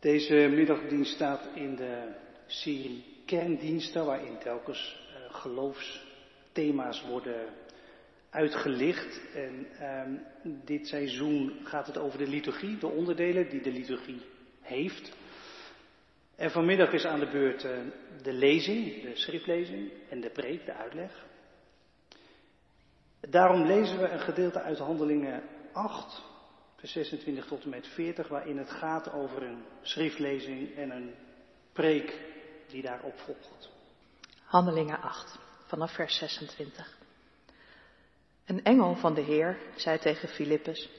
Deze middagdienst staat in de serie kerndiensten, waarin telkens uh, geloofsthema's worden uitgelicht. En uh, dit seizoen gaat het over de liturgie, de onderdelen die de liturgie heeft. En vanmiddag is aan de beurt uh, de lezing, de schriftlezing en de preek, de uitleg. Daarom lezen we een gedeelte uit Handelingen 8, vers 26 tot en met 40, waarin het gaat over een schriftlezing en een preek die daarop volgt. Handelingen 8, vanaf vers 26. Een engel van de Heer zei tegen Filippus: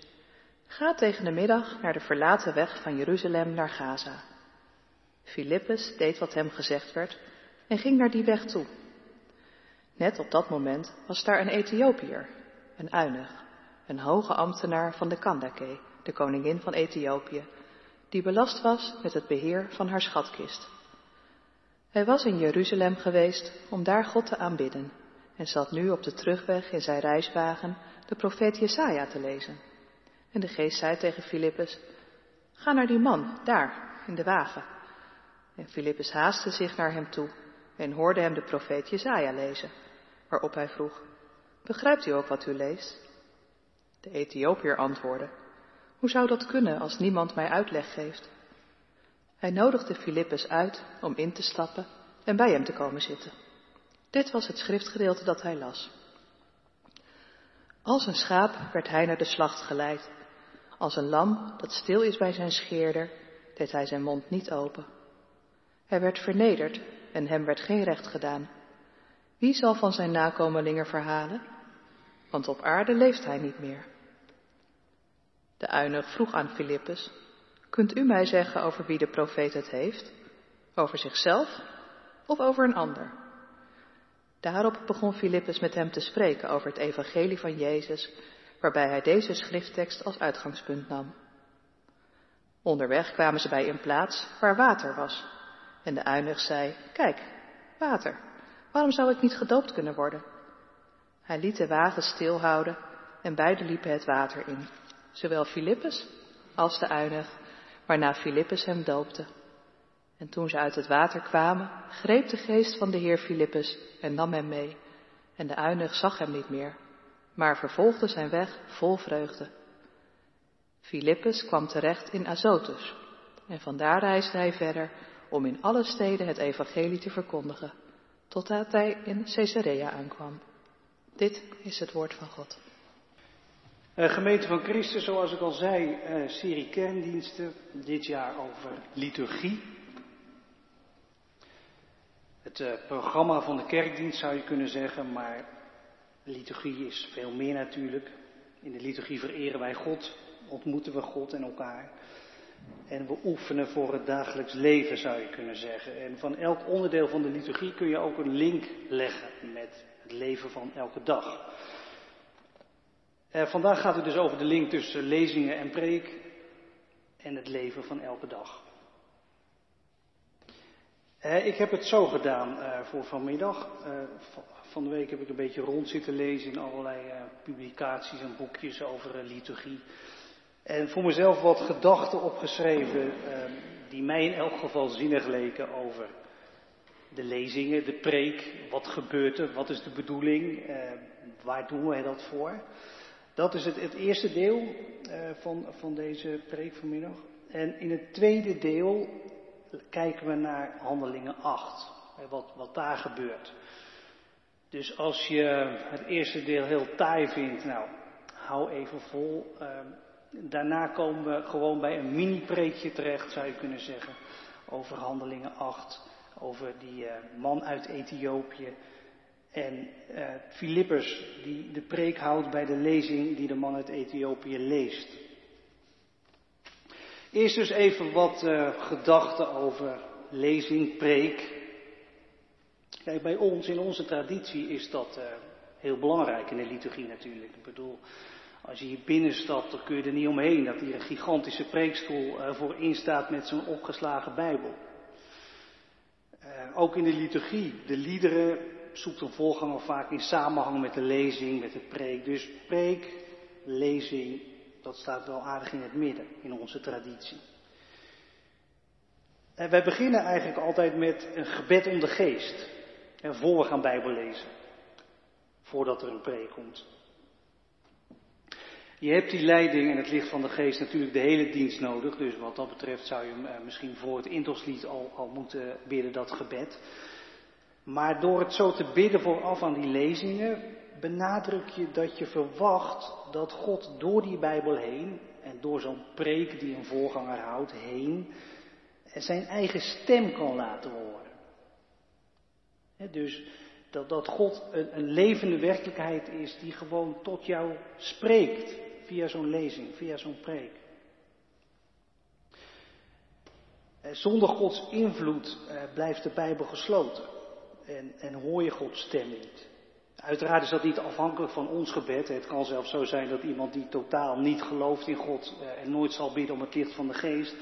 Ga tegen de middag naar de verlaten weg van Jeruzalem naar Gaza. Filippus deed wat hem gezegd werd en ging naar die weg toe. Net op dat moment was daar een Ethiopiër, een uinig, een hoge ambtenaar van de Kandake, de koningin van Ethiopië, die belast was met het beheer van haar schatkist. Hij was in Jeruzalem geweest om daar God te aanbidden en zat nu op de terugweg in zijn reiswagen de profeet Jesaja te lezen. En de geest zei tegen Filippus, ga naar die man, daar, in de wagen. En Filippus haastte zich naar hem toe en hoorde hem de profeet Jesaja lezen, waarop hij vroeg, begrijpt u ook wat u leest? De Ethiopiër antwoordde, hoe zou dat kunnen als niemand mij uitleg geeft? Hij nodigde Filippus uit om in te stappen en bij hem te komen zitten. Dit was het schriftgedeelte dat hij las. Als een schaap werd hij naar de slacht geleid. Als een lam dat stil is bij zijn scheerder, deed hij zijn mond niet open. Hij werd vernederd en hem werd geen recht gedaan. Wie zal van zijn nakomelingen verhalen? Want op aarde leeft hij niet meer. De uinig vroeg aan Filippus, kunt u mij zeggen over wie de profeet het heeft? Over zichzelf of over een ander? Daarop begon Filippus met hem te spreken over het evangelie van Jezus, waarbij hij deze schrifttekst als uitgangspunt nam. Onderweg kwamen ze bij een plaats waar water was. En de uinig zei, kijk, water, waarom zou ik niet gedoopt kunnen worden? Hij liet de wagen stilhouden en beiden liepen het water in, zowel Filippus als de uinig, waarna Filippus hem doopte. En toen ze uit het water kwamen, greep de geest van de heer Filippus en nam hem mee. En de uinig zag hem niet meer, maar vervolgde zijn weg vol vreugde. Filippus kwam terecht in Azotus en vandaar reisde hij verder om in alle steden het evangelie te verkondigen, totdat hij in Caesarea aankwam. Dit is het woord van God. Uh, gemeente van Christus, zoals ik al zei, uh, serie kerndiensten, dit jaar over liturgie. Het uh, programma van de kerkdienst zou je kunnen zeggen, maar liturgie is veel meer natuurlijk. In de liturgie vereren wij God, ontmoeten we God en elkaar. En we oefenen voor het dagelijks leven, zou je kunnen zeggen. En van elk onderdeel van de liturgie kun je ook een link leggen met het leven van elke dag. Uh, vandaag gaat het dus over de link tussen lezingen en preek en het leven van elke dag. Uh, ik heb het zo gedaan uh, voor vanmiddag. van de week heb ik een beetje rond zitten lezen in allerlei publicaties en boekjes over liturgie. En voor mezelf wat gedachten opgeschreven die mij in elk geval zinnig leken over de lezingen, de preek, wat gebeurt er, wat is de bedoeling, waar doen wij dat voor. Dat is het, het eerste deel uh, van, van deze preek vanmiddag. En in het tweede deel kijken we naar handelingen 8. Wat, wat daar gebeurt. Dus als je het eerste deel heel taai vindt, nou, hou even vol. Uh, daarna komen we gewoon bij een mini-preekje terecht, zou je kunnen zeggen. Over handelingen 8. Over die uh, man uit Ethiopië en uh, die de preek houdt bij de lezing die de man uit Ethiopië leest. Eerst dus even wat uh, gedachten over lezing, preek. Kijk, bij ons, in onze traditie, is dat uh, heel belangrijk in de liturgie natuurlijk. Ik bedoel, als je hier binnenstapt, dan kun je er niet omheen dat hier een gigantische preekstoel voor instaat met zo'n opgeslagen Bijbel. ook in de liturgie, de liederen, zoekt een voorganger vaak in samenhang met de lezing, met de preek. Dus preek, lezing, dat staat wel aardig in het midden in onze traditie. En wij beginnen eigenlijk altijd met een gebed om de geest. En voor we gaan Bijbel lezen. Voordat er een preek komt. Je hebt die leiding en het licht van de geest natuurlijk de hele dienst nodig. Dus wat dat betreft zou je hem misschien voor het intoslied al, al moeten bidden, dat gebed. Maar door het zo te bidden vooraf aan die lezingen, benadruk je dat je verwacht dat God door die Bijbel heen en door zo'n preek die een voorganger houdt heen, zijn eigen stem kan laten horen. dus dat, dat God een, een levende werkelijkheid is die gewoon tot jou spreekt via zo'n lezing, via zo'n preek. Zonder Gods invloed blijft de Bijbel gesloten en, en hoor je Gods stem niet. Uiteraard is dat niet afhankelijk van ons gebed. Het kan zelfs zo zijn dat iemand die totaal niet gelooft in God en nooit zal bidden om het licht van de geest,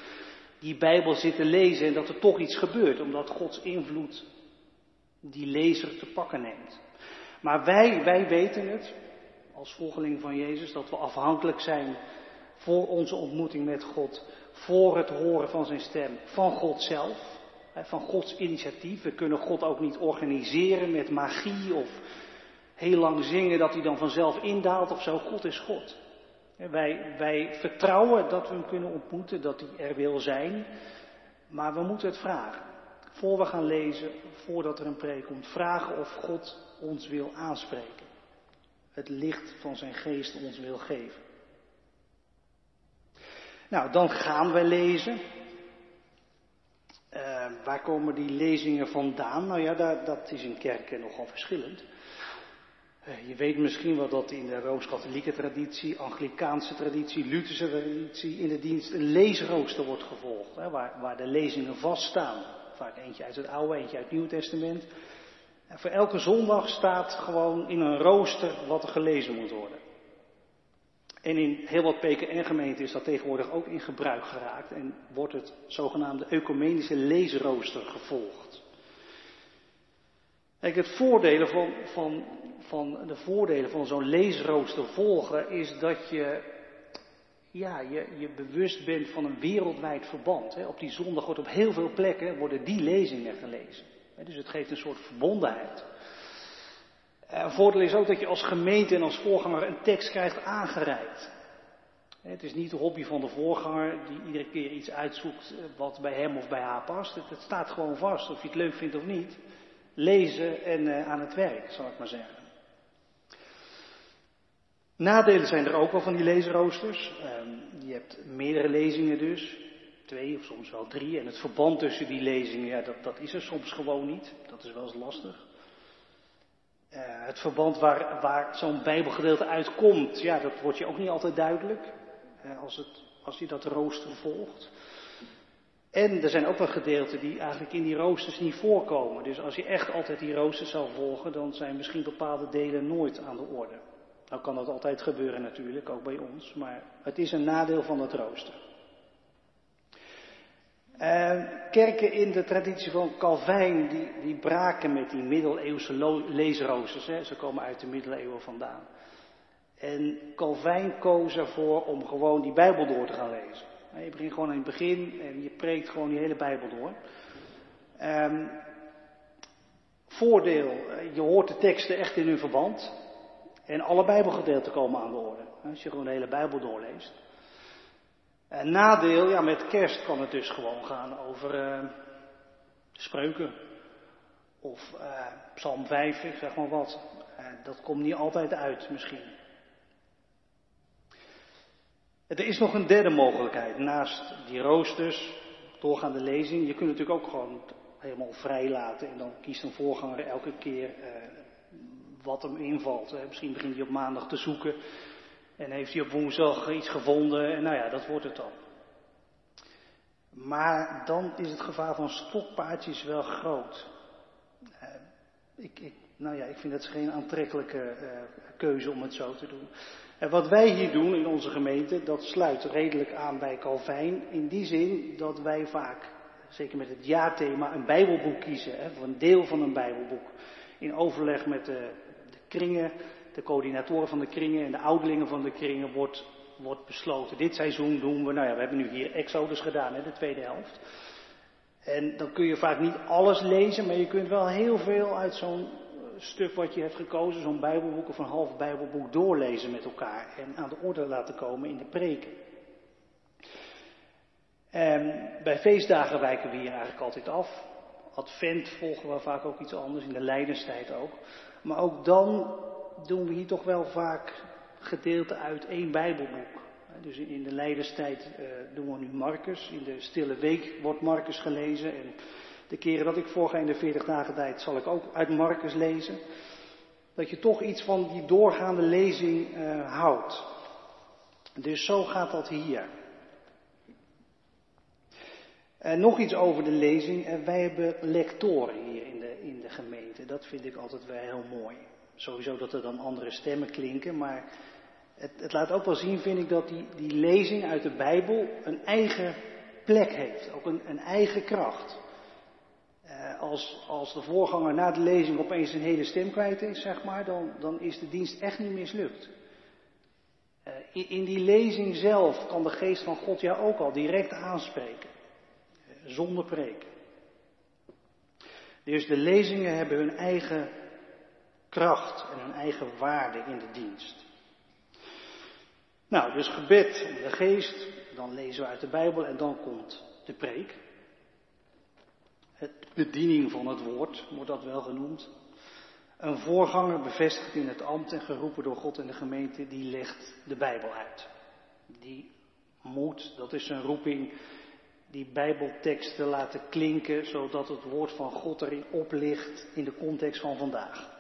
die Bijbel zit te lezen en dat er toch iets gebeurt, omdat Gods invloed die lezer te pakken neemt. Maar wij, wij weten het, als volgeling van Jezus, dat we afhankelijk zijn voor onze ontmoeting met God, voor het horen van zijn stem, van God zelf, van Gods initiatief. We kunnen God ook niet organiseren met magie of heel lang zingen dat hij dan vanzelf indaalt of zo. God is God. Wij, wij vertrouwen dat we hem kunnen ontmoeten, dat hij er wil zijn, maar we moeten het vragen. Voor we gaan lezen, voordat er een preek komt, vragen of God ons wil aanspreken. Het licht van zijn geest ons wil geven. Nou, dan gaan we lezen. Uh, waar komen die lezingen vandaan? Nou ja, dat, is in kerken nogal verschillend. Uh, je weet misschien wel dat in de rooms-katholieke traditie, Anglikaanse traditie, Lutherse traditie in de dienst een leesrooster wordt gevolgd. Hè, waar, waar de lezingen vaststaan. Vaak eentje uit het Oude, eentje uit het Nieuwe Testament. En voor elke zondag staat gewoon in een rooster wat er gelezen moet worden. En in heel wat PKN-gemeenten is dat tegenwoordig ook in gebruik geraakt en wordt het zogenaamde ecumenische leesrooster gevolgd. Kijk, het voordelen van, van, van, de voordelen van zo'n leesrooster volgen is dat je, ja, je, je bewust bent van een wereldwijd verband. Hè. Op die zondag wordt op heel veel plekken worden die lezingen gelezen. Dus het geeft een soort verbondenheid. Eh, een voordeel is ook dat je als gemeente en als voorganger een tekst krijgt aangereikt. Het is niet de hobby van de voorganger die iedere keer iets uitzoekt eh, wat bij hem of bij haar past. Het, staat gewoon vast, of je het leuk vindt of niet. Lezen en aan het werk, zal ik maar zeggen. Nadelen zijn er ook wel van die leesroosters. Uh, je hebt meerdere lezingen dus, twee of soms wel drie. En het verband tussen die lezingen, ja, dat, dat is er soms gewoon niet. Dat is wel eens lastig. Uh, het verband waar, waar zo'n Bijbelgedeelte uitkomt, ja, dat wordt je ook niet altijd duidelijk uh, als, het, als je dat rooster volgt. En er zijn ook wel gedeelten die eigenlijk in die roosters niet voorkomen. Dus als je echt altijd die roosters zou volgen, dan zijn misschien bepaalde delen nooit aan de orde. Nou kan dat altijd gebeuren natuurlijk, ook bij ons, maar het is een nadeel van dat rooster. Uh, kerken in de traditie van Calvijn, die, die braken met die middeleeuwse leesroosters. Hè. Ze komen uit de middeleeuwen vandaan. En Calvijn koos ervoor om gewoon die Bijbel door te gaan lezen. Je begint gewoon in het begin en je preekt gewoon die hele Bijbel door. Um, voordeel, eh, je hoort de teksten echt in hun verband. En alle Bijbelgedeelten komen aan de orde. Als je gewoon de hele Bijbel doorleest. En nadeel, ja, met kerst kan het dus gewoon gaan over uh, spreuken. Of uh, Psalm 5, ik zeg maar wat. Dat komt niet altijd uit, misschien. Er is nog een derde mogelijkheid. Naast die roosters, doorgaande lezing. Je kunt natuurlijk ook gewoon helemaal vrij laten. En dan kiest een voorganger elke keer wat hem invalt. Misschien begint hij op maandag te zoeken. En heeft hij op woensdag iets gevonden en nou ja, dat wordt het dan. Maar dan is het gevaar van stokpaardjes wel groot. Uh, ik, nou ja, ik vind het geen aantrekkelijke uh, keuze om het zo te doen. En wat wij hier doen in onze gemeente, dat sluit redelijk aan bij Calvijn. In die zin dat wij vaak, zeker met het jaarthema, een bijbelboek kiezen. Hè, voor een deel van een bijbelboek. In overleg met de, de kringen de coördinatoren van de kringen en de ouderlingen van de kringen wordt, wordt besloten. Dit seizoen doen we, nou ja, we hebben nu hier Exodus gedaan, hè, de tweede helft. En dan kun je vaak niet alles lezen, maar je kunt wel heel veel uit zo'n stuk wat je hebt gekozen, zo'n Bijbelboek of een half Bijbelboek, doorlezen met elkaar en aan de orde laten komen in de preken. En bij feestdagen wijken we hier eigenlijk altijd af. Advent volgen we vaak ook iets anders, in de lijdenstijd ook. Maar ook dan doen we hier toch wel vaak gedeelte uit één Bijbelboek. Dus in de lijdenstijd uh, doen we nu Marcus. In de stille week wordt Marcus gelezen. En de keren dat ik voorga in de 40 dagen tijd zal ik ook uit Marcus lezen. Dat je toch iets van die doorgaande lezing uh, houdt. Dus zo gaat dat hier. En nog iets over de lezing. Wij hebben lectoren hier in de, in de gemeente. Dat vind ik altijd wel heel mooi. Sowieso dat er dan andere stemmen klinken, maar het, het laat ook wel zien, vind ik, dat die, die lezing uit de Bijbel een eigen plek heeft. Ook een, een eigen kracht. Uh, als, als de voorganger na de lezing opeens een hele stem kwijt is, zeg maar, dan, dan is de dienst echt niet mislukt. Uh, in, die lezing zelf kan de geest van God jou ook al direct aanspreken. Uh, zonder preek. Dus de lezingen hebben hun eigen kracht en hun eigen waarde in de dienst. Nou, dus gebed in de geest, dan lezen we uit de Bijbel en dan komt de preek. Het bediening van het woord wordt dat wel genoemd. Een voorganger bevestigd in het ambt en geroepen door God en de gemeente, die legt de Bijbel uit. Die moet, dat is een roeping, die Bijbelteksten laten klinken, zodat het woord van God erin oplicht in de context van vandaag.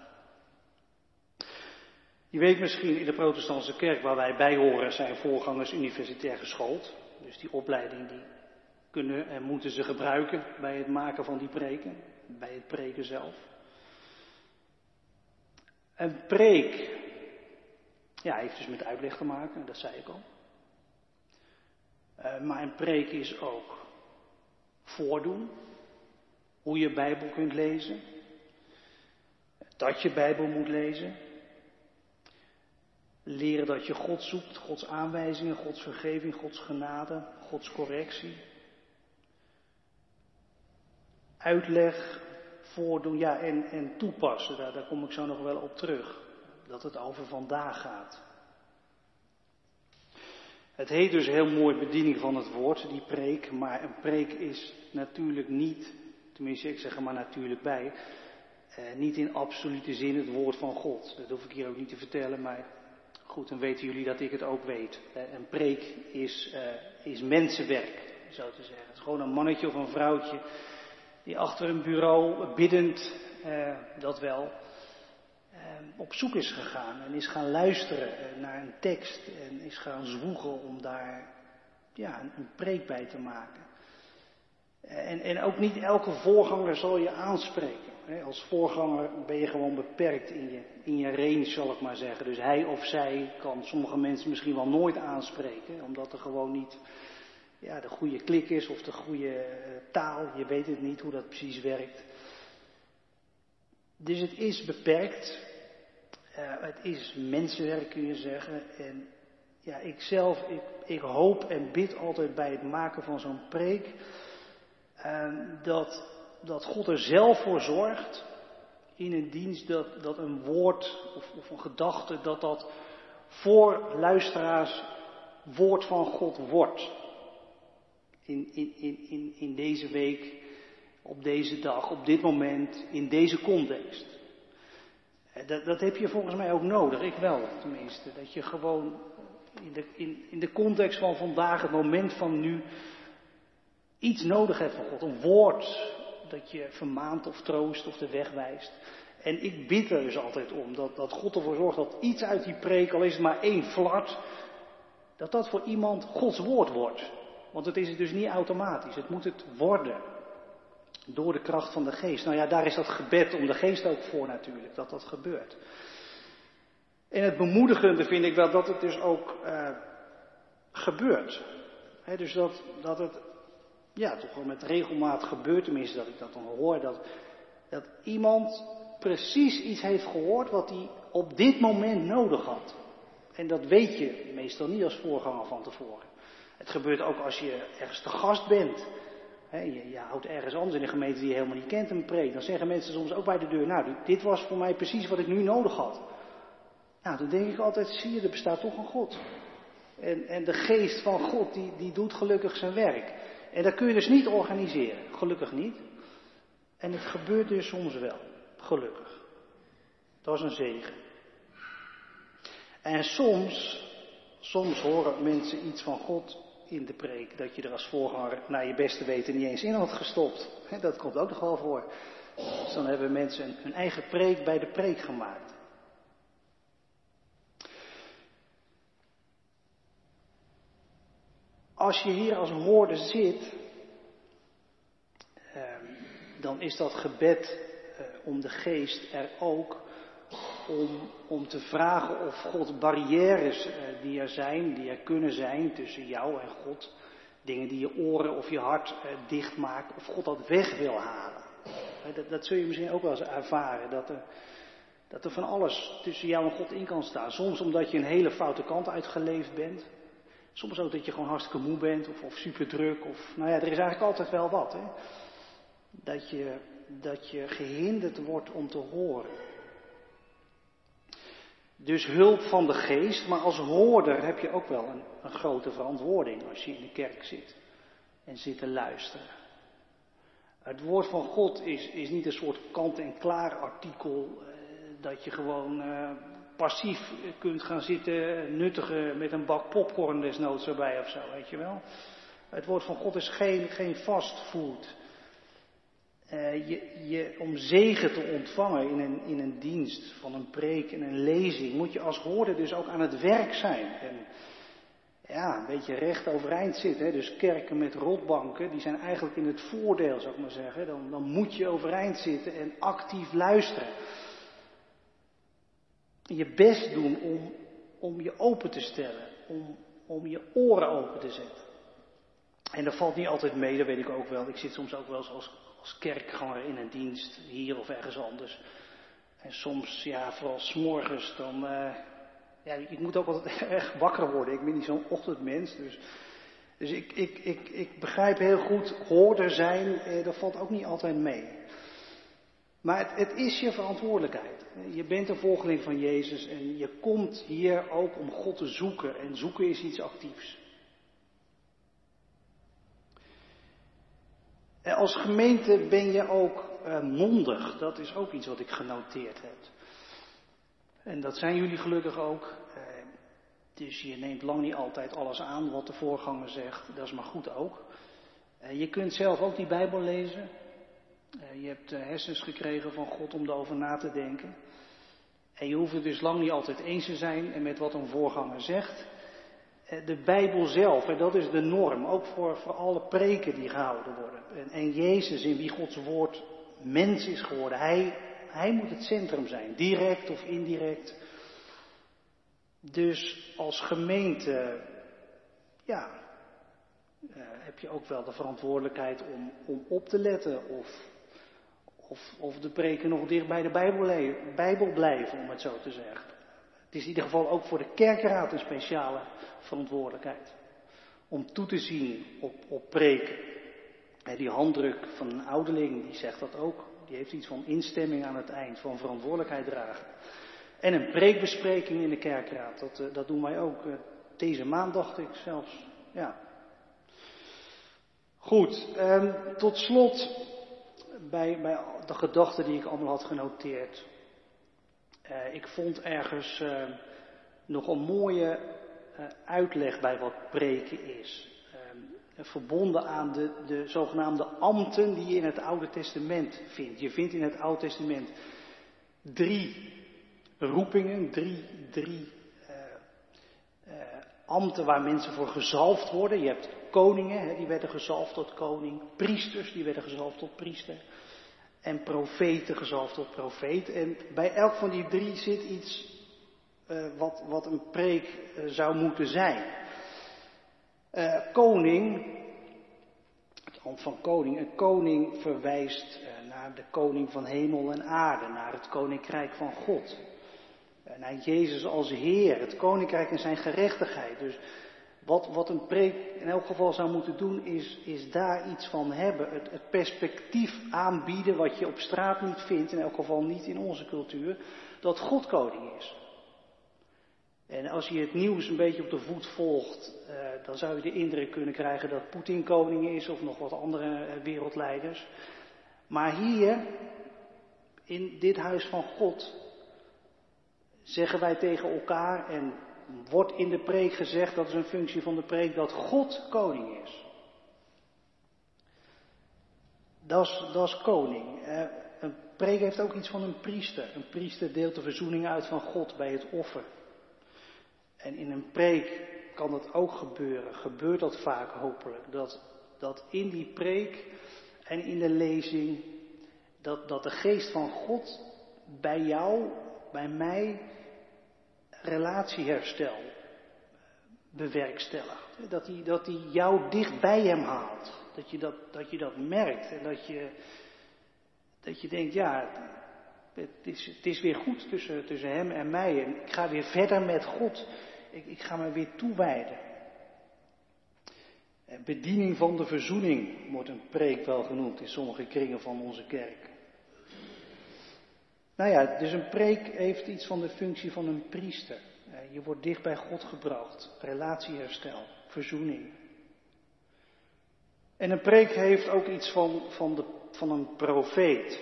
Je weet misschien, in de protestantse kerk waar wij bij horen zijn voorgangers universitair geschoold. Dus die opleiding die kunnen en moeten ze gebruiken bij het maken van die preken, bij het preken zelf. Een preek, ja, heeft dus met uitleg te maken, dat zei ik al. Uh, maar een preek is ook voordoen, hoe je Bijbel kunt lezen, dat je Bijbel moet lezen, Leren dat je God zoekt, Gods aanwijzingen, Gods vergeving, Gods genade, Gods correctie. Uitleg, voordoen, ja, en, en toepassen, daar, daar kom ik zo nog wel op terug. Dat het over vandaag gaat. Het heet dus heel mooi bediening van het woord, die preek, maar een preek is natuurlijk niet, tenminste ik zeg er maar natuurlijk bij, eh, niet in absolute zin het woord van God. Dat hoef ik hier ook niet te vertellen, maar Goed, dan weten jullie dat ik het ook weet. Een preek is, uh, is mensenwerk, zo te zeggen. Het is gewoon een mannetje of een vrouwtje die achter een bureau biddend, uh, dat wel, op zoek is gegaan en is gaan luisteren naar een tekst en is gaan zwoegen om daar ja, een, een preek bij te maken. En, en ook niet elke voorganger zal je aanspreken. Als voorganger ben je gewoon beperkt in je, in je range, zal ik maar zeggen. Dus hij of zij kan sommige mensen misschien wel nooit aanspreken, omdat er gewoon niet ja, de goede klik is of de goede eh, taal. Je weet het niet hoe dat precies werkt. Dus het is beperkt. Uh, het is mensenwerk, kun je zeggen. En ja, ik zelf, ik, ik hoop en bid altijd bij het maken van zo'n preek. Uh, dat dat God er zelf voor zorgt in een dienst dat, dat een woord of, of een gedachte, dat dat voor luisteraars woord van God wordt. In, in, in, in deze week, op deze dag, op dit moment, in deze context. Eh, dat, dat heb je volgens mij ook nodig, ik wel tenminste. Dat je gewoon in de, in, in de context van vandaag, het moment van nu, iets nodig hebt van God. Een woord, dat je vermaant of troost of de weg wijst. En ik bid er dus altijd om dat, dat God ervoor zorgt dat iets uit die preek, al is het maar één flart, dat dat voor iemand Gods woord wordt. Want het is het dus niet automatisch, het moet het worden. Door de kracht van de geest. Nou ja, daar is dat gebed om de geest ook voor natuurlijk, dat dat gebeurt. En het bemoedigende vind ik wel dat het dus ook uh, gebeurt. dus dat, dat het ja, toch wel met regelmaat gebeurt, tenminste dat ik dat dan hoor, dat, dat iemand precies iets heeft gehoord wat hij op dit moment nodig had. En dat weet je meestal niet als voorganger van tevoren. Het gebeurt ook als je ergens te gast bent. je, je, houdt ergens anders in een gemeente die je helemaal niet kent een preek. Dan zeggen mensen soms ook bij de deur, nou, dit was voor mij precies wat ik nu nodig had. Nou, dan denk ik altijd, zie je, er bestaat toch een God. En, en de geest van God, die, die doet gelukkig zijn werk. En dat kun je dus niet organiseren, gelukkig niet. En het gebeurt dus soms wel, gelukkig. Dat is een zegen. En soms, soms horen mensen iets van God in de preek, dat je er als voorganger naar je beste weten niet eens in had gestopt. Dat komt ook nog wel voor. Dus dan hebben mensen hun eigen preek bij de preek gemaakt. Als je hier als hoorde zit, ehm, dan is dat gebed eh, om de geest er ook om, om te vragen of God barrières eh, die er zijn, die er kunnen zijn tussen jou en God, dingen die je oren of je hart eh, dichtmaken, of God dat weg wil halen. Dat, dat zul je misschien ook wel eens ervaren, dat er, dat er van alles tussen jou en God in kan staan. Soms omdat je een hele foute kant uitgeleefd bent. Soms ook dat je gewoon hartstikke moe bent of, of super druk. Of, nou ja, er is eigenlijk altijd wel wat. Hè? Dat, je, dat je gehinderd wordt om te horen. Dus hulp van de geest, maar als hoorder heb je ook wel een, een grote verantwoording als je in de kerk zit en zit te luisteren. Het woord van God is, is niet een soort kant-en-klaar artikel eh, dat je gewoon eh, passief kunt gaan zitten nuttigen met een bak popcorn desnoods erbij of zo, weet je wel. Het woord van God is geen, geen fastfood. Uh, je, je, om zegen te ontvangen in een, in een dienst van een preek en een lezing, moet je als hoorder dus ook aan het werk zijn. En ja, een beetje recht overeind zitten. Hè? Dus kerken met rotbanken, die zijn eigenlijk in het voordeel, zou ik maar zeggen. Dan, dan moet je overeind zitten en actief luisteren. Je best doen om, om je open te stellen, om, om je oren open te zetten. En dat valt niet altijd mee, dat weet ik ook wel. Ik zit soms ook wel eens als als kerkganger in een dienst, hier of ergens anders. En soms, ja, vooral s'morgens, dan, uh, ja, ik moet ook altijd erg wakker worden. Ik ben niet zo'n ochtendmens, dus, dus ik, ik, ik, ik begrijp heel goed, hoorder zijn, eh, dat valt ook niet altijd mee. Maar het, het, is je verantwoordelijkheid. Je bent een volgeling van Jezus en je komt hier ook om God te zoeken. En zoeken is iets actiefs. Als gemeente ben je ook uh, mondig. Dat is ook iets wat ik genoteerd heb. En dat zijn jullie gelukkig ook. Uh, dus je neemt lang niet altijd alles aan wat de voorganger zegt. Dat is maar goed ook. Uh, je kunt zelf ook die Bijbel lezen. Je hebt hersens gekregen van God om erover na te denken. En je hoeft het dus lang niet altijd eens te zijn met wat een voorganger zegt. Eh, de Bijbel zelf, en dat is de norm, ook voor, voor alle preken die gehouden worden. En, en Jezus, in wie Gods woord mens is geworden, hij, hij moet het centrum zijn, direct of indirect. Dus als gemeente, ja, heb je ook wel de verantwoordelijkheid om, om op te letten of, of, of de preken nog dicht bij de Bijbel, Bijbel blijven, om het zo te zeggen. Het is in ieder geval ook voor de kerkraad een speciale verantwoordelijkheid. Om toe te zien op, op preken. die handdruk van een ouderling, die zegt dat ook. Die heeft iets van instemming aan het eind, van verantwoordelijkheid dragen. En een preekbespreking in de kerkraad, dat, eh, dat doen wij ook. Eh, deze maand dacht ik zelfs. Ja. Goed, ehm, tot slot bij, bij de gedachten die ik allemaal had genoteerd. Uh, ik vond ergens uh, nog een mooie uh, uitleg bij wat preken is. Verbonden aan de, de zogenaamde ambten die je in het Oude Testament vindt. Je vindt in het Oude Testament drie roepingen, drie, drie ambten waar mensen voor gezalfd worden. Je hebt koningen, die werden gezalfd tot koning. Priesters, die werden gezalfd tot priester en profeten gezalfd tot profeet. En bij elk van die drie zit iets uh, wat, wat een preek uh, zou moeten zijn. Uh, koning, het ambt van koning, een koning verwijst naar de koning van hemel en aarde, naar het koninkrijk van God. naar Jezus als Heer, het koninkrijk en zijn gerechtigheid. Dus Wat, wat een preek in elk geval zou moeten doen, is, is daar iets van hebben. Het, perspectief aanbieden wat je op straat niet vindt, in elk geval niet in onze cultuur, dat God koning is. En als je het nieuws een beetje op de voet volgt, eh, dan zou je de indruk kunnen krijgen dat Poetin koning is of nog wat andere eh, wereldleiders. Maar hier, in dit huis van God, zeggen wij tegen elkaar en wordt in de preek gezegd, dat is een functie van de preek, dat God koning is. Dat is, koning. Eh, een preek heeft ook iets van een priester. Een priester deelt de verzoening uit van God bij het offer. En in een preek kan dat ook gebeuren, gebeurt dat vaak hopelijk, dat, dat in die preek en in de lezing, dat, dat de geest van God bij jou, bij mij, relatieherstel bewerkstelligt. Dat hij, dat hij jou dicht bij hem haalt. Dat je dat, dat je dat merkt en dat je, dat je denkt, ja, het is, het is weer goed tussen, tussen hem en mij. En ik ga weer verder met God. Ik, ik ga me weer toewijden. Bediening van de verzoening wordt een preek wel genoemd in sommige kringen van onze kerk. Nou ja, dus een preek heeft iets van de functie van een priester. Je wordt dicht bij God gebracht, relatieherstel, verzoening. En een preek heeft ook iets van, van, de, van een profeet.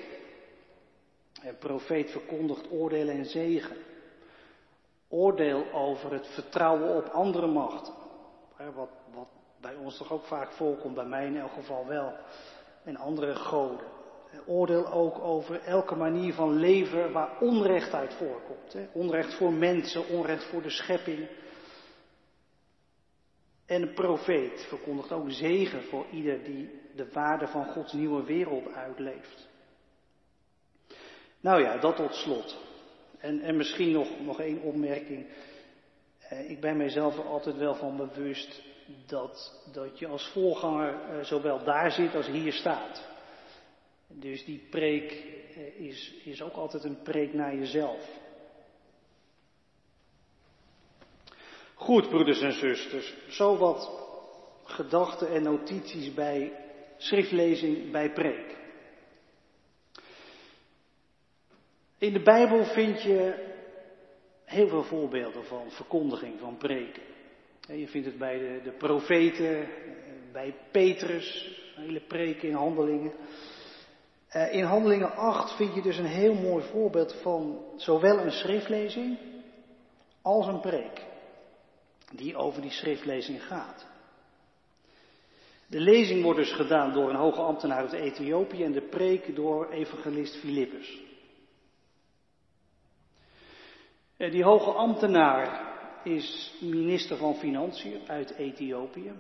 Een profeet verkondigt oordeel en zegen. Oordeel over het vertrouwen op andere machten. Wat, wat bij ons toch ook vaak voorkomt, bij mij in elk geval wel. En andere goden. Oordeel ook over elke manier van leven waar onrecht uit voorkomt. Onrecht voor mensen, onrecht voor de schepping. En een profeet verkondigt ook zegen voor ieder die de waarde van Gods nieuwe wereld uitleeft. Nou ja, dat tot slot. En, en misschien nog, nog één opmerking. Eh, ik ben mijzelf er altijd wel van bewust dat, dat je als voorganger eh, zowel daar zit als hier staat. Dus die preek eh, is, is ook altijd een preek naar jezelf. Goed, broeders en zusters, zo wat gedachten en notities bij schriftlezing, bij preek. In de Bijbel vind je heel veel voorbeelden van verkondiging, van preken. Je vindt het bij de, de profeten, bij Petrus, hele preken in handelingen. Eh, in handelingen 8 vind je dus een heel mooi voorbeeld van zowel een schriftlezing als een preek. Die over die schriftlezing gaat. De lezing wordt dus gedaan door een hoge ambtenaar uit Ethiopië en de preek door evangelist Filippus. Eh, die hoge ambtenaar is minister van Financiën uit Ethiopië.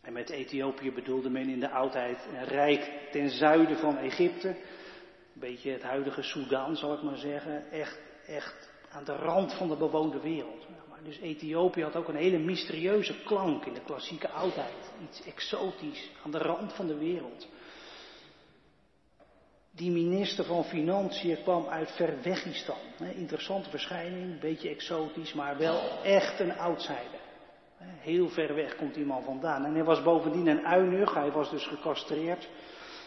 En met Ethiopië bedoelde men in de oudheid een rijk ten zuiden van Egypte. Een beetje het huidige Soudaan, zal ik maar zeggen. Echt, echt aan de rand van de bewoonde wereld. Dus Ethiopië had ook een hele mysterieuze klank in de klassieke oudheid. Iets exotisch, aan de rand van de wereld. Die minister van Financiën kwam uit Verwegistan. Interessante verschijning, een beetje exotisch, maar wel echt een outsider. Heel ver weg komt die man vandaan. En hij was bovendien een uinig, hij was dus gecastreerd.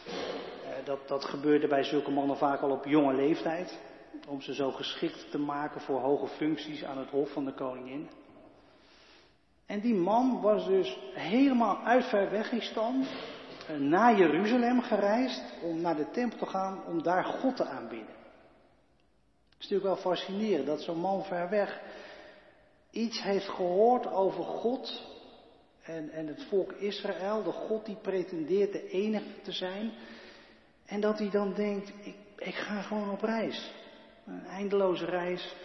Eh, dat, dat gebeurde bij zulke mannen vaak al op jonge leeftijd. Om ze zo geschikt te maken voor hoge functies aan het hof van de koningin. En die man was dus helemaal uit Verwegistan eh, naar Jeruzalem gereisd om naar de tempel te gaan om daar God te aanbidden. Het is natuurlijk wel fascinerend dat zo'n man ver weg iets heeft gehoord over God en, en het volk Israël, de God die pretendeert de enige te zijn. En dat hij dan denkt, ik, ik ga gewoon op reis. Een eindeloze reis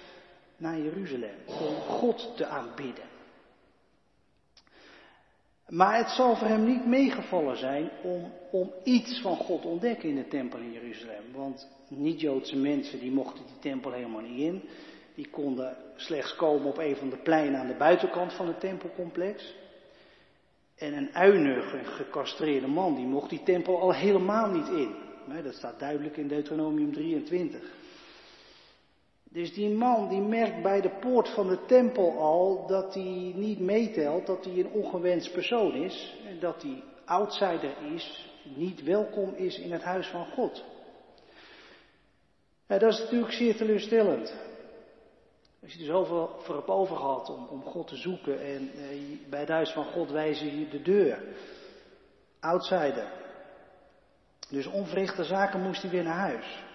naar Jeruzalem om God te aanbidden. Maar het zal voor hem niet meegevallen zijn om, om iets van God te ontdekken in de tempel in Jeruzalem. Want niet-Joodse mensen die mochten die tempel helemaal niet in. Die konden slechts komen op een van de pleinen aan de buitenkant van het tempelcomplex. En een uinig, een gecastreerde man, die mocht die tempel al helemaal niet in. Dat staat duidelijk in Deuteronomium 23. Dus die man die merkt bij de poort van de tempel al dat hij niet meetelt, dat hij een ongewenst persoon is, en dat hij outsider is, niet welkom is in het huis van God. Dat is natuurlijk zeer teleurstellend. Als je er zoveel voor hebt over gehad om, om God te zoeken en eh, bij het huis van God wijzen je de deur. Outsider. Dus onverrichte zaken moest hij weer naar huis.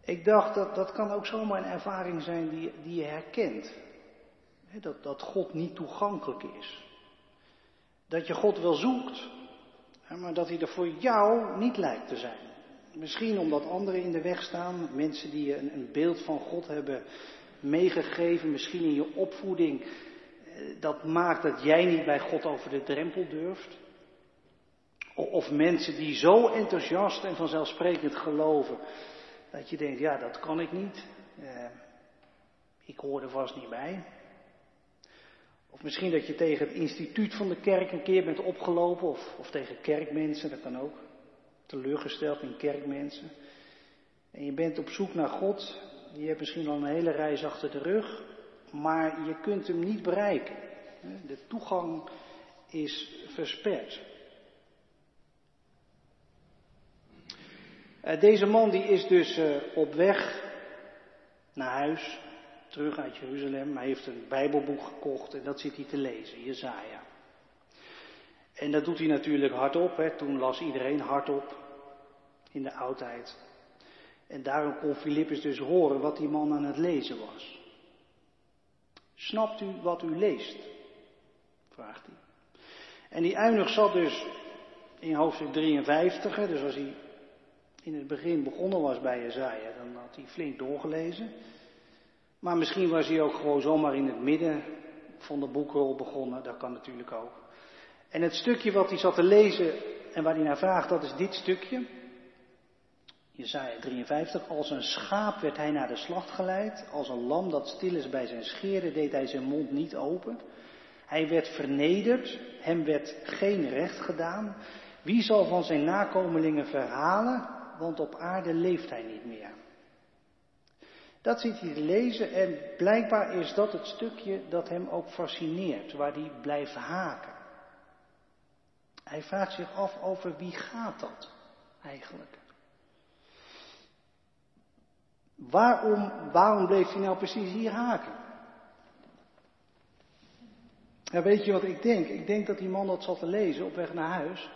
Ik dacht dat dat kan ook zomaar een ervaring zijn die, die je herkent. Dat, dat God niet toegankelijk is. Dat je God wel zoekt, maar dat hij er voor jou niet lijkt te zijn. Misschien omdat anderen in de weg staan, mensen die je een, een beeld van God hebben meegegeven, misschien in je opvoeding, eh, dat maakt dat jij niet bij God over de drempel durft. Of mensen die zo enthousiast en vanzelfsprekend geloven, dat je denkt, ja, dat kan ik niet. Eh, ik hoor er vast niet bij. Of misschien dat je tegen het instituut van de kerk een keer bent opgelopen, of, of tegen kerkmensen, dat kan ook. Teleurgesteld in kerkmensen. En je bent op zoek naar God. Je hebt misschien al een hele reis achter de rug, maar je kunt hem niet bereiken. De toegang is versperd. Eh, deze man die is dus eh, op weg naar huis, terug uit Jeruzalem. Hij heeft een Bijbelboek gekocht en dat zit hij te lezen, Jezaja. En dat doet hij natuurlijk hardop. Hè. Toen las iedereen hardop in de oudheid. En daarom kon Filippus dus horen wat die man aan het lezen was. Snapt u wat u leest? vraagt hij. En die uinig zat dus in hoofdstuk 53, dus als hij in het begin begonnen was bij Jezaja, dan had hij flink doorgelezen. Maar misschien was hij ook gewoon zomaar in het midden van de boekrol begonnen, dat kan natuurlijk ook. En het stukje wat hij zat te lezen en waar hij naar vraagt, dat is dit stukje. Jezaja 53, als een schaap werd hij naar de slacht geleid, als een lam dat stil is bij zijn scheren deed hij zijn mond niet open. Hij werd vernederd, hem werd geen recht gedaan. Wie zal van zijn nakomelingen verhalen? want op aarde leeft hij niet meer. Dat zit hij te lezen en blijkbaar is dat het stukje dat hem ook fascineert, waar hij blijft haken. Hij vraagt zich af over wie gaat dat eigenlijk? Waarom, waarom bleef hij nou precies hier haken? Ja, weet je wat ik denk? Ik denk dat die man dat zat te lezen op weg naar huis.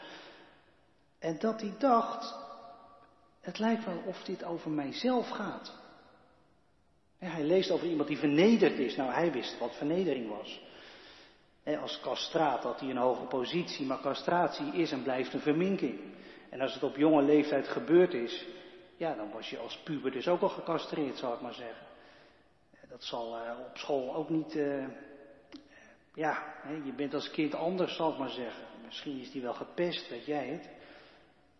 En dat hij dacht, het lijkt wel of dit over mijzelf gaat. hij leest over iemand die vernederd is. Nou, hij wist wat vernedering was. als castraat had hij een hoge positie, maar castratie is en blijft een verminking. En als het op jonge leeftijd gebeurd is, ja, dan was je als puber dus ook al gecastreerd, zou ik maar zeggen. Dat zal uh, op school ook niet, uh, ja, je bent als kind anders, zal ik maar zeggen. Misschien is die wel gepest, weet jij het.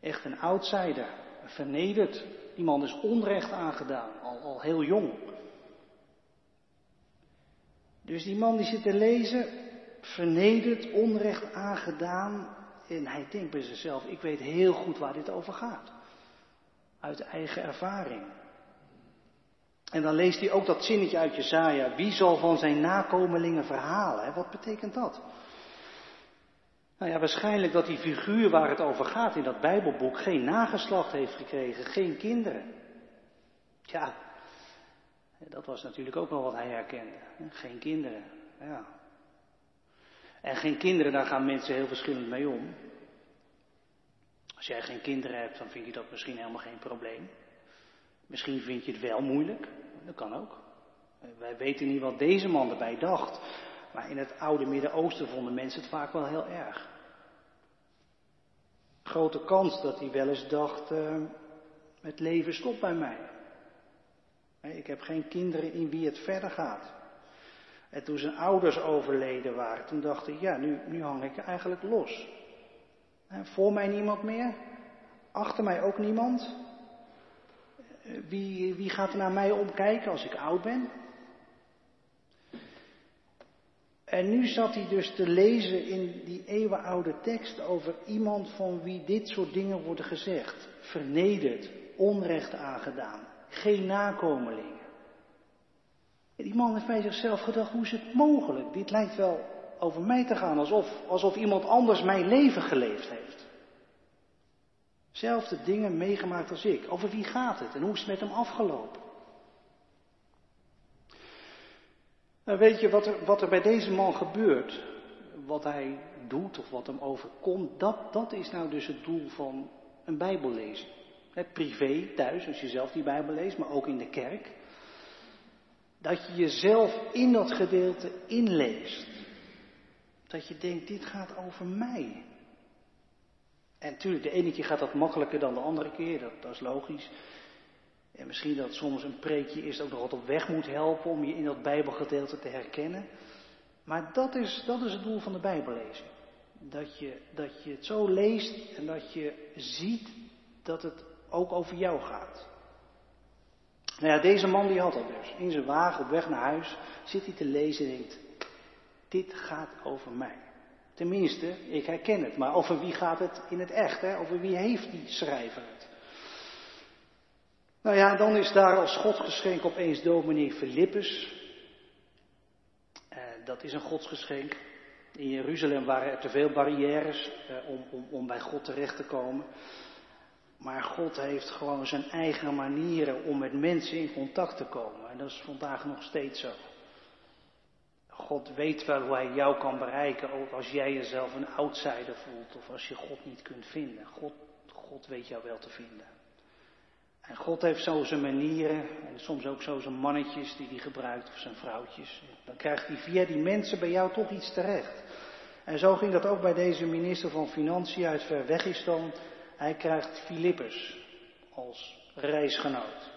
Echt een outsider vernederd. Die man is onrecht aangedaan, al, al heel jong. Dus die man die zit te lezen, vernederd, onrecht aangedaan. En hij denkt bij zichzelf, ik weet heel goed waar dit over gaat. Uit eigen ervaring. En dan leest hij ook dat zinnetje uit Jezaja. Wie zal van zijn nakomelingen verhalen? Wat betekent dat? Nou ja, waarschijnlijk dat die figuur waar het over gaat in dat Bijbelboek geen nageslacht heeft gekregen, geen kinderen. Ja, dat was natuurlijk ook wel wat hij herkende. Geen kinderen, ja. En geen kinderen, daar gaan mensen heel verschillend mee om. Als jij geen kinderen hebt, dan vind je dat misschien helemaal geen probleem. Misschien vind je het wel moeilijk, dat kan ook. Wij weten niet wat deze man erbij dacht. Maar in het oude Midden-Oosten vonden mensen het vaak wel heel erg. Grote kans dat hij wel eens dacht, uh, het leven stopt bij mij. Ik heb geen kinderen in wie het verder gaat. En toen zijn ouders overleden waren, toen dacht ik, ja, nu, nu hang ik eigenlijk los. Voor mij niemand meer, achter mij ook niemand. Eh, wie, wie gaat er naar mij omkijken als ik oud ben? En nu zat hij dus te lezen in die eeuwenoude tekst over iemand van wie dit soort dingen worden gezegd. Vernederd, onrecht aangedaan, geen nakomelingen. En die man heeft bij zichzelf gedacht, hoe is het mogelijk? Dit lijkt wel over mij te gaan, alsof, alsof iemand anders mijn leven geleefd heeft. Zelfde dingen meegemaakt als ik. Over wie gaat het en hoe is het met hem afgelopen? Nou, weet je wat er, wat er bij deze man gebeurt, wat hij doet of wat hem overkomt, dat, dat is nou dus het doel van een Bijbellezing. Het privé, thuis, als je zelf die Bijbel leest, maar ook in de kerk. Dat je jezelf in dat gedeelte inleest. Dat je denkt, dit gaat over mij. En natuurlijk, de ene keer gaat dat makkelijker dan de andere keer, dat, dat is logisch. En misschien dat soms een preekje eerst ook nog wat op weg moet helpen om je in dat Bijbelgedeelte te herkennen. Maar dat is, dat is het doel van de Bijbellezing. Dat je, dat je het zo leest en dat je ziet dat het ook over jou gaat. Nou ja, deze man die had dat dus. In zijn wagen op weg naar huis zit hij te lezen en denkt, dit gaat over mij. Tenminste, ik herken het, maar over wie gaat het in het echt? Hè? Over wie heeft die schrijver het? Nou ja, dan is daar als godsgeschenk opeens dominee Philippus. Eh, dat is een godsgeschenk. In Jeruzalem waren er te veel barrières eh, om, om, om bij God terecht te komen. Maar God heeft gewoon zijn eigen manieren om met mensen in contact te komen. En dat is vandaag nog steeds zo. God weet wel hoe hij jou kan bereiken, ook als jij jezelf een outsider voelt of als je God niet kunt vinden. God, God weet jou wel te vinden. En God heeft zo zijn manieren en soms ook zo zijn mannetjes die hij gebruikt of zijn vrouwtjes. Dan krijgt hij via die mensen bij jou toch iets terecht. En zo ging dat ook bij deze minister van Financiën uit Verwegistan. Hij krijgt Filippus als reisgenoot.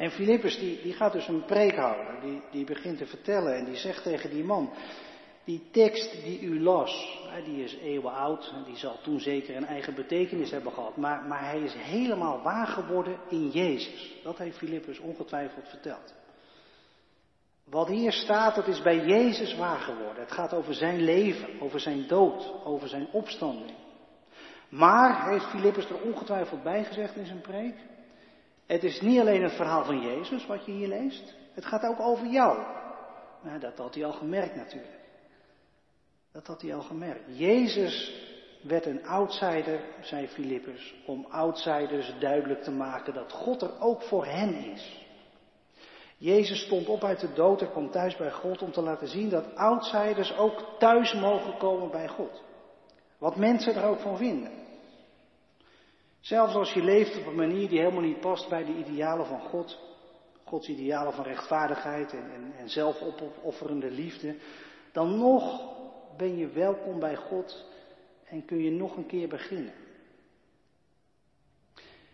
En Filippus die, die gaat dus een preek houden, die, die begint te vertellen en die zegt tegen die man, die tekst die u las, die is eeuwen oud, die zal toen zeker een eigen betekenis hebben gehad, maar, maar hij is helemaal waar geworden in Jezus. Dat heeft Filippus ongetwijfeld verteld. Wat hier staat, dat is bij Jezus waar geworden. Het gaat over zijn leven, over zijn dood, over zijn opstanding. Maar, heeft Filippus er ongetwijfeld bij gezegd in zijn preek, het is niet alleen het verhaal van Jezus wat je hier leest, het gaat ook over jou. Nou, dat had hij al gemerkt natuurlijk. Dat had hij al gemerkt. Jezus werd een outsider, zei Filippus, om outsiders duidelijk te maken dat God er ook voor hen is. Jezus stond op uit de dood en kwam thuis bij God om te laten zien dat outsiders ook thuis mogen komen bij God. Wat mensen er ook van vinden. Zelfs als je leeft op een manier die helemaal niet past bij de idealen van God, Gods idealen van rechtvaardigheid en, en, en zelfopofferende liefde, dan nog ben je welkom bij God en kun je nog een keer beginnen.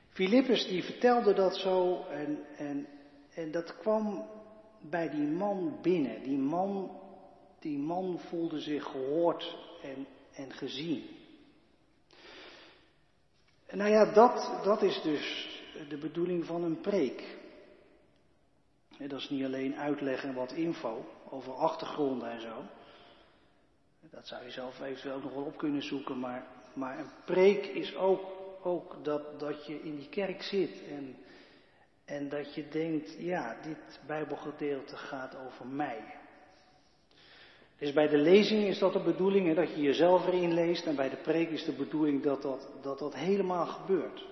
Filippus die vertelde dat zo en, en, en dat kwam bij die man binnen. Die man, die man voelde zich gehoord en, en gezien. En nou ja, dat, dat is dus de bedoeling van een preek. dat is niet alleen uitleggen wat info over achtergronden en zo. Dat zou je zelf eventueel nog wel op kunnen zoeken, maar, maar een preek is ook, ook dat, dat je in die kerk zit en, en dat je denkt, ja, dit Bijbelgedeelte gaat over mij. Dus bij de lezing is dat de bedoeling, dat je jezelf erin leest. En bij de preek is de bedoeling dat dat, dat, dat helemaal gebeurt.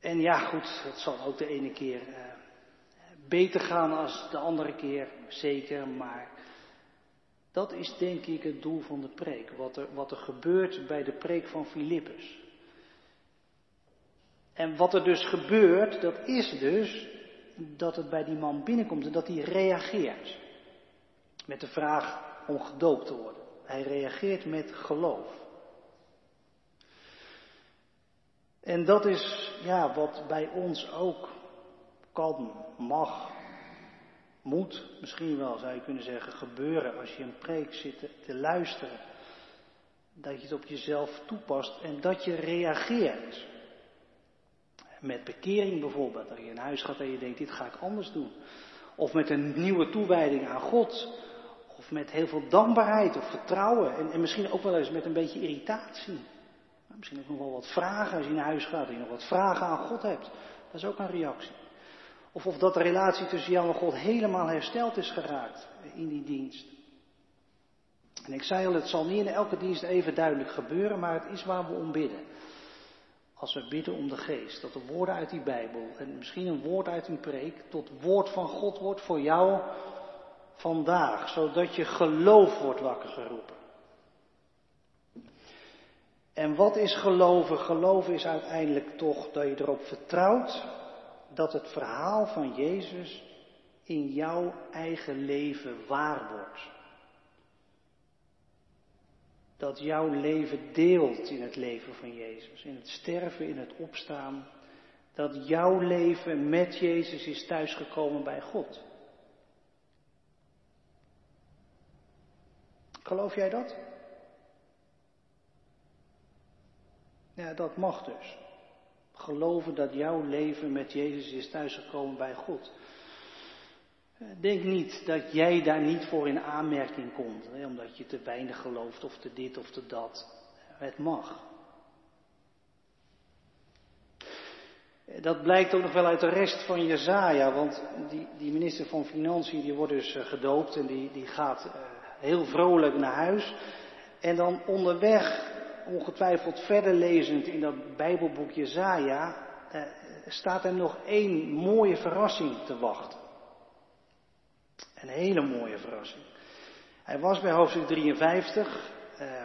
En ja, goed, het zal ook de ene keer uh, beter gaan als de andere keer, zeker. Maar dat is denk ik het doel van de preek. Wat er, wat er gebeurt bij de preek van Filippus. En wat er dus gebeurt, dat is dus dat het bij die man binnenkomt en dat hij reageert. Met de vraag om gedoopt te worden. Hij reageert met geloof. En dat is ja, wat bij ons ook kan, mag, moet, misschien wel zou je kunnen zeggen, gebeuren als je een preek zit te, te luisteren. Dat je het op jezelf toepast en dat je reageert. Met bekering bijvoorbeeld, dat je in huis gaat en je denkt, dit ga ik anders doen. Of met een nieuwe toewijding aan God. Of met heel veel dankbaarheid of vertrouwen. En, en misschien ook wel eens met een beetje irritatie. Misschien ook nog wel wat vragen als je naar huis gaat, dat je nog wat vragen aan God hebt. Dat is ook een reactie. Of of dat de relatie tussen jou en God helemaal hersteld is geraakt in die dienst. En ik zei al, het zal niet in elke dienst even duidelijk gebeuren, maar het is waar we om bidden. Als we bidden om de geest, dat de woorden uit die Bijbel en misschien een woord uit een preek tot woord van God wordt voor jou vandaag, zodat je geloof wordt wakker geroepen. En wat is geloven? Geloven is uiteindelijk toch dat je erop vertrouwt dat het verhaal van Jezus in jouw eigen leven waar wordt. Dat jouw leven deelt in het leven van Jezus, in het sterven, in het opstaan. Dat jouw leven met Jezus is thuisgekomen bij God. Geloof jij dat? Ja, dat mag dus. Geloven dat jouw leven met Jezus is thuisgekomen bij God. Denk niet dat jij daar niet voor in aanmerking komt, hè, omdat je te weinig gelooft of te dit of te dat. Het mag. Dat blijkt ook nog wel uit de rest van Jezaja, want die, die minister van Financiën die wordt dus eh, gedoopt en die, die gaat eh, heel vrolijk naar huis. En dan onderweg ongetwijfeld verder lezend in dat Bijbelboek Jezaja, eh, staat er nog één mooie verrassing te wachten. Een hele mooie verrassing. Hij was bij hoofdstuk 53 eh,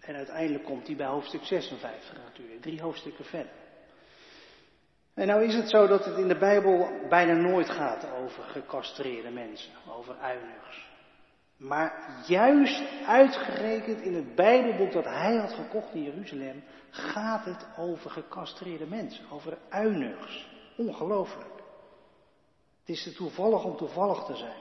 en uiteindelijk komt hij bij hoofdstuk 56 natuurlijk, drie hoofdstukken verder. En nou is het zo dat het in de Bijbel bijna nooit gaat over gecastreerde mensen, over uinigers. Maar juist uitgerekend in het Bijbelboek dat hij had gekocht in Jeruzalem, gaat het over gecastreerde mensen, over uinigs. Ongelooflijk. Het is te toevallig om toevallig te zijn.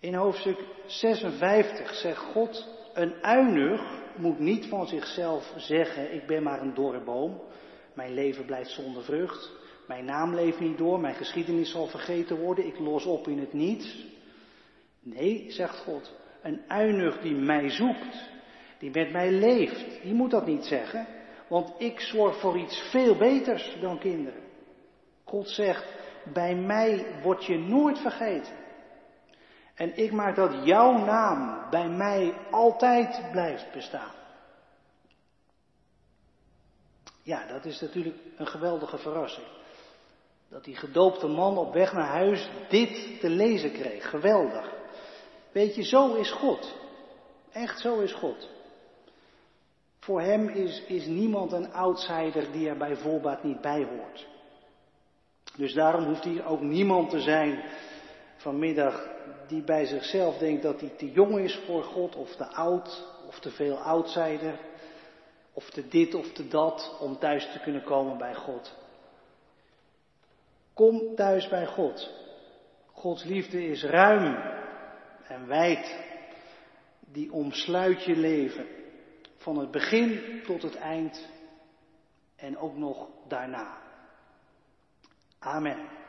In hoofdstuk 56 zegt God, een uinig moet niet van zichzelf zeggen, ik ben maar een dorre boom, mijn leven blijft zonder vrucht, mijn naam leeft niet door, mijn geschiedenis zal vergeten worden, ik los op in het niets. Nee, zegt God, een uinig die mij zoekt, die met mij leeft, die moet dat niet zeggen, want ik zorg voor iets veel beters dan kinderen. God zegt, bij mij word je nooit vergeten. En ik maak dat jouw naam bij mij altijd blijft bestaan. Ja, dat is natuurlijk een geweldige verrassing. Dat die gedoopte man op weg naar huis dit te lezen kreeg. Geweldig. Weet je, zo is God. Echt zo is God. Voor hem is, is niemand een outsider die er bij voorbaat niet bij hoort. Dus daarom hoeft hier ook niemand te zijn vanmiddag die bij zichzelf denkt dat hij te jong is voor God, of te oud, of te veel outsider, of te dit of te dat, om thuis te kunnen komen bij God. Kom thuis bij God. Gods liefde is ruim en wijd, die omsluit je leven. Van het begin tot het eind en ook nog daarna. Amen.